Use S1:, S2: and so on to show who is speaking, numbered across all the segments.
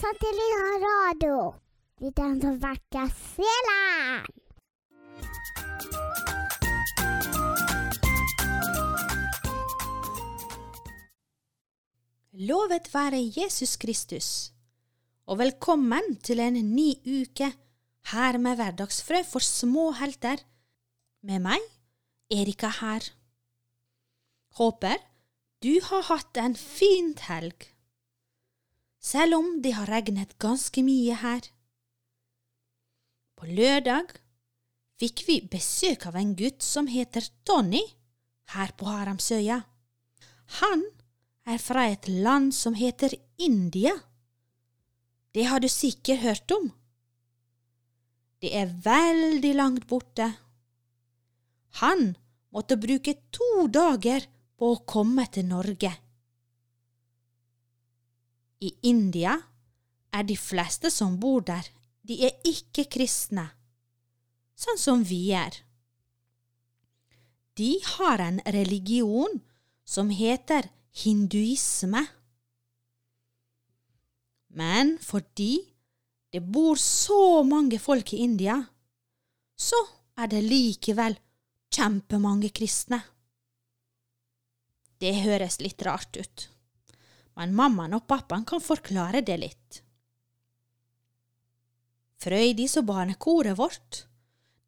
S1: Satellitt radio. Lyden som vekker sjelen.
S2: Lovet være Jesus Kristus, og velkommen til en ny uke her med Hverdagsfrø for små helter. Med meg, Erika her. Håper du har hatt en fint helg, selv om det har regnet ganske mye her. På lørdag fikk vi besøk av en gutt som heter Tony, her på Haramsøya. Han er fra et land som heter India. Det har du sikkert hørt om. Det er veldig langt borte. Han måtte bruke to dager på å komme til Norge. I India er de fleste som bor der, de er ikke kristne, sånn som vi er. De har en religion som heter hinduisme. Men fordi det bor så mange folk i India, så er det likevel kjempemange kristne. Det høres litt rart ut, men mammaen og pappaen kan forklare det litt. Frøydis og barnekoret vårt,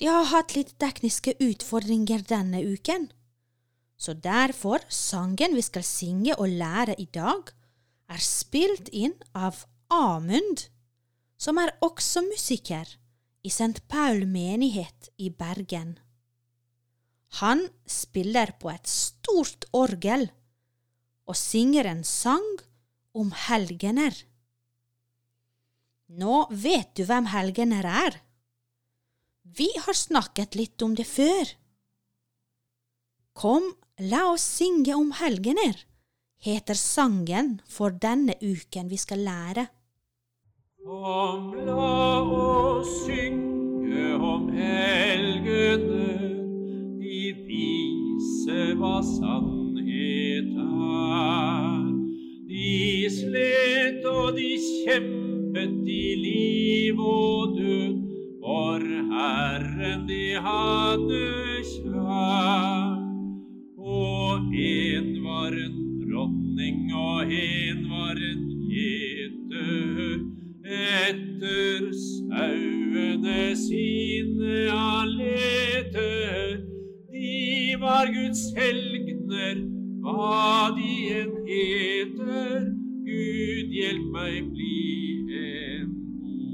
S2: de har hatt litt tekniske utfordringer denne uken. Så derfor sangen vi skal synge og lære i dag, er spilt inn av Amund, som er også musiker i St. Paul menighet i Bergen. Han spiller på et stort orgel og synger en sang om helgener. Nå vet du hvem helgener er. Vi har snakket litt om det før. Kom, la oss synge om helgener, heter sangen for denne uken vi skal lære.
S3: Kom, la oss synge om helgener, de vise hva sannhet er. De slet og de kjempet i liv og død, for Herren de hadde kjær. Og en var en dronning, og en var en gjeter. Etter sauene sine han. De var Guds helgener, hva de enn heter. Gud hjelp meg bli en god.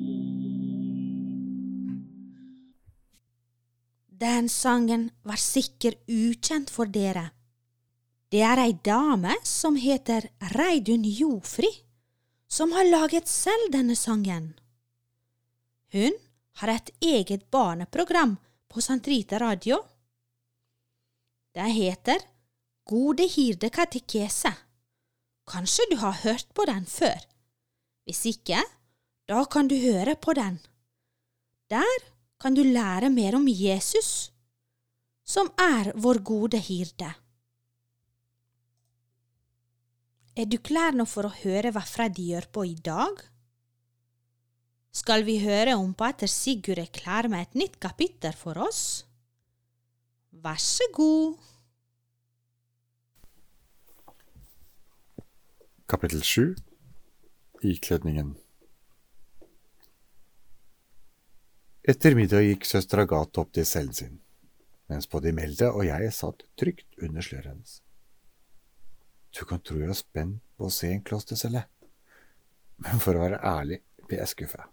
S2: Den sangen var sikkert ukjent for dere. Det er ei dame som heter Reidun Jofri, som har laget selv denne sangen. Hun har et eget barneprogram på Santrita Radio. Det heter Gode hirde katekese. Kanskje du har hørt på den før? Hvis ikke, da kan du høre på den. Der kan du lære mer om Jesus, som er vår gode hirde. Er du klar nå for å høre hva Freddy gjør på i dag? Skal vi høre om pater Sigurd er klar med et nytt kapittel for oss? Vær så god.
S4: Kapittel 7 Ikledningen Etter middag gikk søstera Gat opp til cellen sin, mens både Imelda og jeg satt trygt under sløret hennes. Du kan tro jeg er spent på å se en klostercelle, men for å være ærlig ble jeg skuffa.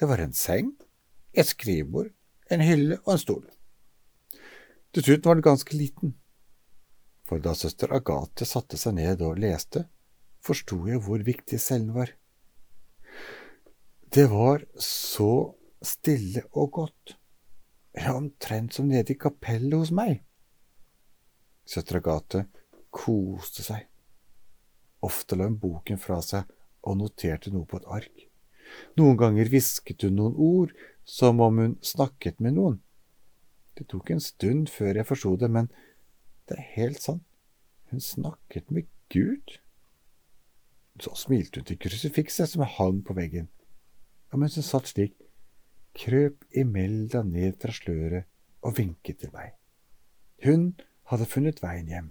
S4: Det var en seng, et skrivebord, en hylle og en stol. Dessuten var den ganske liten, for da søster Agathe satte seg ned og leste, forsto jeg hvor viktig cellen var. Det var så stille og godt, ja, omtrent som nede i kapellet hos meg. Søster Agathe koste seg. Ofte la hun boken fra seg og noterte noe på et ark. Noen ganger hvisket hun noen ord, som om hun snakket med noen. Det tok en stund før jeg forsto det, men det er helt sant, hun snakket med Gud. Så smilte hun til krusifikset som hang på veggen, og mens hun satt slik, krøp Imelda ned fra sløret og vinket til meg. Hun hadde funnet veien hjem.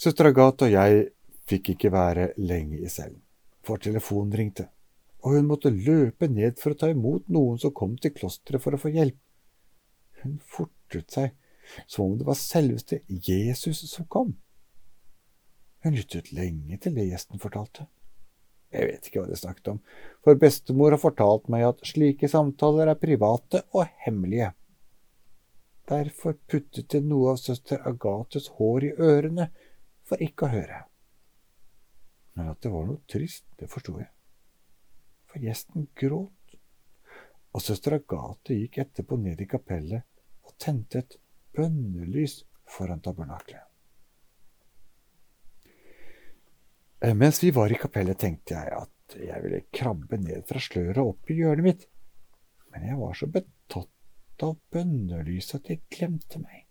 S4: Søster Agathe og jeg fikk ikke være lenge i cellen, for telefonen ringte, og hun måtte løpe ned for å ta imot noen som kom til klosteret for å få hjelp. Hun fortet seg, som om det var selveste Jesus som kom. Hun lyttet lenge til det gjesten fortalte. Jeg vet ikke hva de snakket om, for bestemor har fortalt meg at slike samtaler er private og hemmelige. Derfor puttet de noe av søster Agathes hår i ørene for ikke å høre. Men at det var noe trist, det forsto jeg. For gjesten gråt, og søster Agathe gikk etterpå ned i kapellet og tente et bønnelys foran tabernaklet. Eh, mens vi var i kapellet, tenkte jeg at jeg ville krabbe ned fra sløret og opp i hjørnet mitt, men jeg var så betatt av bønnelyset at jeg glemte meg.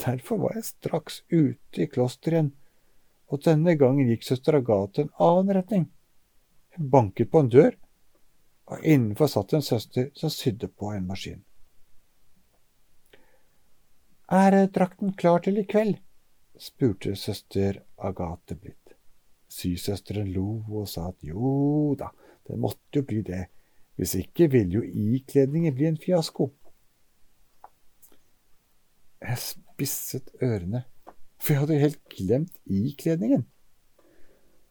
S4: Derfor var jeg straks ute i klosteret igjen, og denne gangen gikk søster Agathe en annen retning. Hun banket på en dør, og innenfor satt en søster som sydde på en maskin. Er drakten klar til i kveld? spurte søster Agathe blitt. Sysøsteren lo og sa at jo da, det måtte jo bli det, hvis ikke ville jo ikledningen bli en fiasko. Jeg spisset ørene, for jeg hadde helt glemt ikledningen.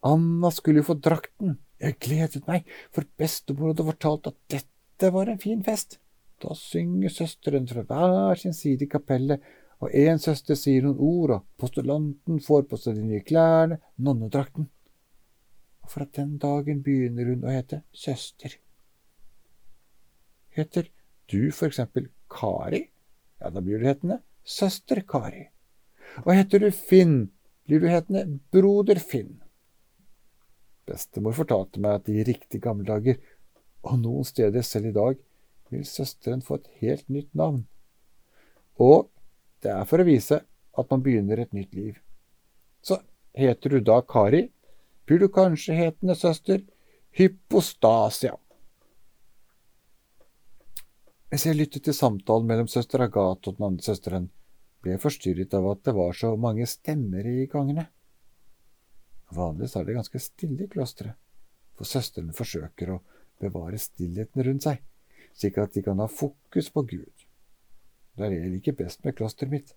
S4: Anna skulle jo få drakten, jeg gledet meg, for bestemor hadde fortalt at dette var en fin fest. Da synger søsteren fra hver sin side i kapellet, og en søster sier noen ord, og postulanten får på seg de nye klærne, nonnedrakten. Og fra den dagen begynner hun å hete søster. Heter du for eksempel Kari, ja, da blir du hetende søster Kari. Og heter du Finn, blir du hetende broder Finn. Bestemor fortalte meg at i riktig gamle dager, og noen steder selv i dag, vil søsteren få et helt nytt navn. Og det er for å vise at man begynner et nytt liv. Så heter du da Kari, blir du kanskje hetende søster Hypostasia. Mens jeg lyttet til samtalen mellom søster Agathe og den andre søsteren, ble jeg forstyrret av at det var så mange stemmer i gangene. Vanligvis er det ganske stille i klosteret, for søstrene forsøker å bevare stillheten rundt seg, slik at de kan ha fokus på Gud. Det er det jeg liker best med klosteret mitt,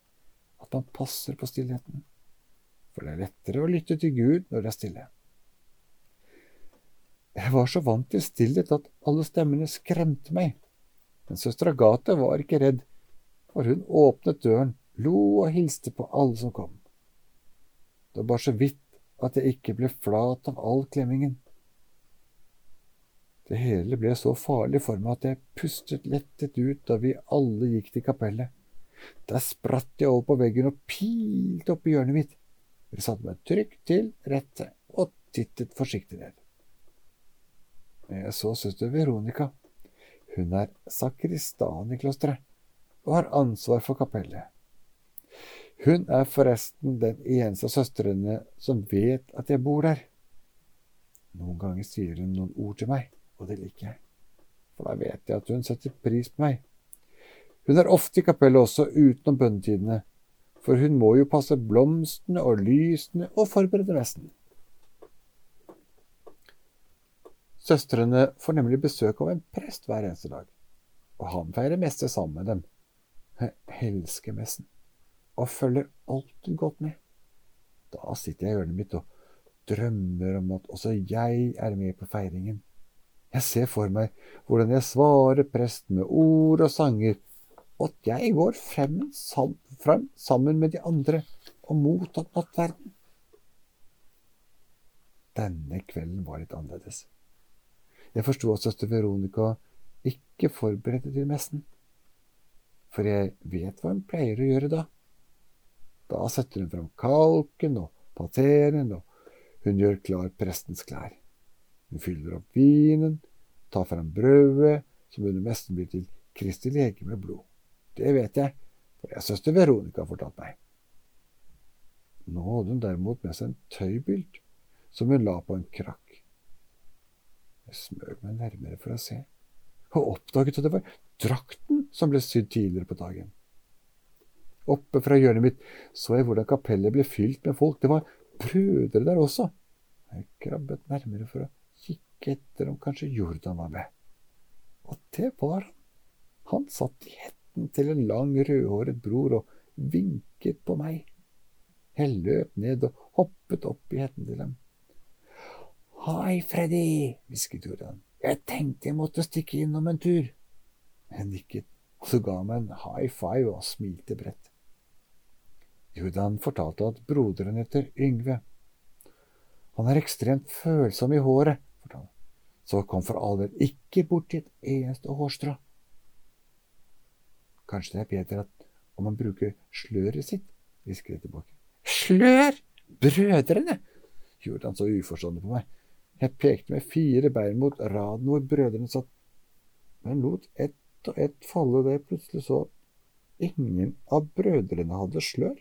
S4: at man passer på stillheten. For det er lettere å lytte til Gud når det er stille. Jeg var så vant til stillhet at alle stemmene skremte meg. Men søster Agathe var ikke redd, for hun åpnet døren, lo og hilste på alle som kom. Det var bare så vidt at jeg ikke ble flat av all klemmingen. Det hele ble så farlig for meg at jeg pustet lettet ut da vi alle gikk til kapellet. Der spratt jeg over på veggen og pilte opp i hjørnet mitt. Jeg satte meg trygt til rette og tittet forsiktig ned. Jeg så søster Veronica. Hun er sakristan i klosteret og har ansvar for kapellet. Hun er forresten den eneste av søstrene som vet at jeg bor der. Noen ganger sier hun noen ord til meg og det liker jeg, for da vet jeg at hun setter pris på meg. Hun er ofte i kapellet også utenom bønnetidene, for hun må jo passe blomstene og lysene og forberede messen. Søstrene får nemlig besøk av en prest hver eneste dag, og han feirer messe sammen med dem. Jeg elsker messen, og følger alltid godt med. Da sitter jeg i hjørnet mitt og drømmer om at også jeg er med på feiringen. Jeg ser for meg hvordan jeg svarer presten med ord og sanger, og at jeg går frem, frem sammen med de andre og mottar nattverden. Denne kvelden var litt annerledes. Jeg forsto at søster Veronica ikke forberedte til messen, for jeg vet hva hun pleier å gjøre da. Da setter hun fram kalken og pateren, og hun gjør klar prestens klær. Hun fyller opp vinen, tar fram brødet, som under mesten blir til Kristi legeme blod. Det vet jeg, for har søster Veronica fortalt meg. Nå hadde hun derimot med seg en tøybylt som hun la på en krakk. Jeg smøg meg nærmere for å se, og oppdaget at det var drakten som ble sydd tidligere på dagen. Oppe fra hjørnet mitt så jeg hvordan kapellet ble fylt med folk. Det var brødre der også. Jeg krabbet nærmere for å etter om kanskje Jordan var med. Og det var han. Han satt i hetten til en lang, rødhåret bror og vinket på meg. Jeg løp ned og hoppet opp i hetten til dem. Hei, Freddy, hvisket Jordan. Jeg tenkte jeg måtte stikke innom en tur. Jeg nikket, og så ga han meg en high five og smilte bredt. Jordan fortalte at broderen heter Yngve. Han er ekstremt følsom i håret, fortalte han. Så kom for all del ikke borti et eneste hårstrå. Kanskje det er bedre at om man bruker sløret sitt, hvisker jeg tilbake. Slør! Brødrene! gjorde han så uforstående på meg. Jeg pekte med fire bein mot raden hvor brødrene satt, men lot ett og ett falle da jeg plutselig så ingen av brødrene hadde slør.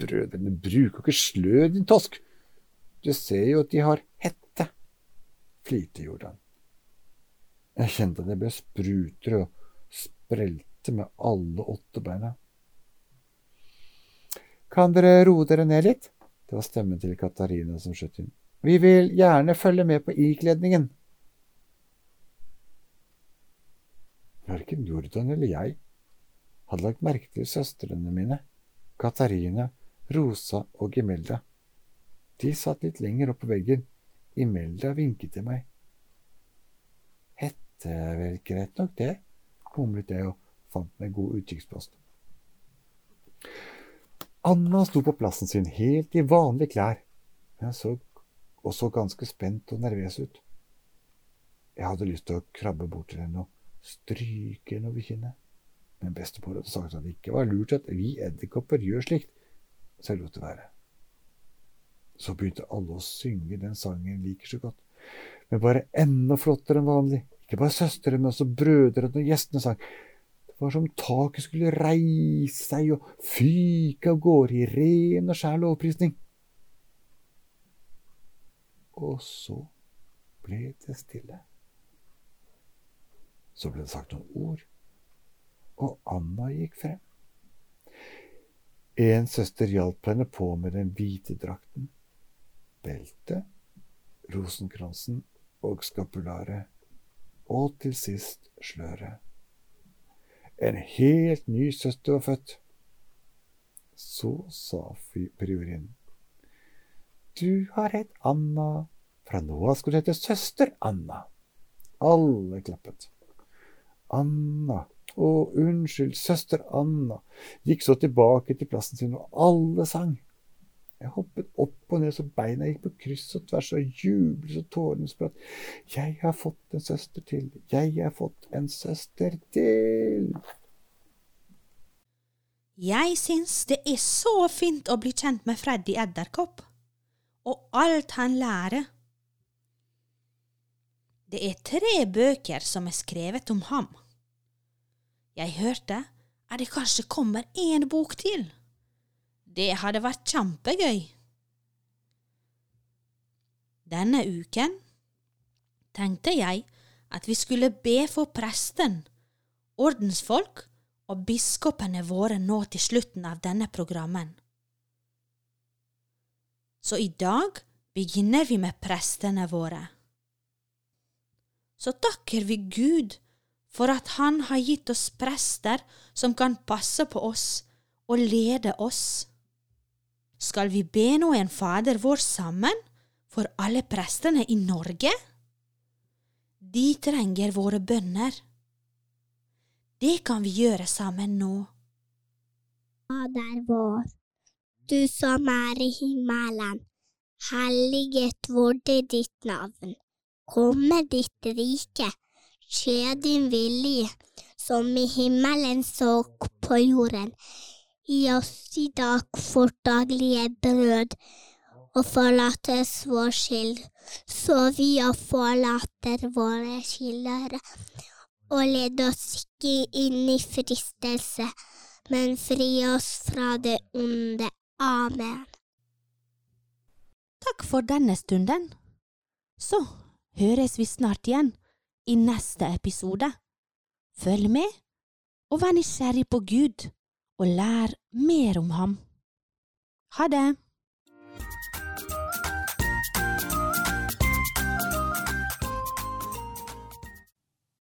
S4: Brødrene bruker ikke slør, din tosk. Du ser jo at de har hette, flirte Jordan. Jeg kjente jeg ble sprutere og sprelte med alle åtte beina. Kan dere roe dere ned litt? Det var stemmen til Katarina som skjøt inn. Vi vil gjerne følge med på ikledningen. Verken Jordan eller jeg hadde lagt merke til søstrene mine, Katarina, Rosa og Gemelda. De satt litt lenger opp på veggen. Imelda vinket til meg. Hette er vel greit nok, det, mumlet jeg og fant meg god utkikkspost. Anna sto på plassen sin helt i vanlige klær, men så også ganske spent og nervøs ut. Jeg hadde lyst til å krabbe bort til henne og stryke henne over kinnet, men bestemor hadde sagt at det ikke var lurt at vi edderkopper gjør slikt, så jeg lot det være. Så begynte alle å synge den sangen jeg liker så godt, men bare enda flottere enn vanlig. Ikke bare søstre, men også brødrene og gjestene sang. Det var som taket skulle reise seg og fyke av gårde i ren og skjær lovprisning. Og så ble det stille. Så ble det sagt noen ord, og Anna gikk frem. En søster hjalp henne på med den hvite drakten, beltet, rosenkransen og skapularet, og til sist sløret. En helt ny søster var født. Så sa priorinnen. Du har hett Anna. Fra nå av skal du hete søster Anna. Alle klappet. Anna, å, unnskyld, søster Anna, gikk så tilbake til plassen sin, og alle sang. Jeg hoppet opp og ned så beina gikk på kryss og tvers, og jublet så tårene spratt. Jeg har fått en søster til, jeg har fått en søster til.
S2: Jeg syns det er så fint å bli kjent med Freddy Edderkopp, og alt han lærer. Det er tre bøker som er skrevet om ham. Jeg hørte at det kanskje kommer én bok til. Det hadde vært kjempegøy. Denne uken tenkte jeg at vi skulle be for presten, ordensfolk og biskopene våre nå til slutten av denne programmen. Så i dag begynner vi med prestene våre. Så takker vi Gud for at Han har gitt oss prester som kan passe på oss og lede oss. Skal vi be nå en Fader vår sammen for alle prestene i Norge? De trenger våre bønner. Det kan vi gjøre sammen nå.
S1: Fader vår, du som er i himmelen. Helliget vorde ditt navn. Komme ditt rike. Skje din vilje, som i himmelen så på jorden. Gi oss i dag vårt daglige brød, og forlat oss vår skyld, så vi òg forlater våre skyldere. Og led oss ikke inn i fristelse, men fri oss fra det onde. Amen.
S2: Takk for denne stunden. Så høres vi snart igjen i neste episode. Følg med, og vær nysgjerrig på Gud, og lær mer om ham. Ha det!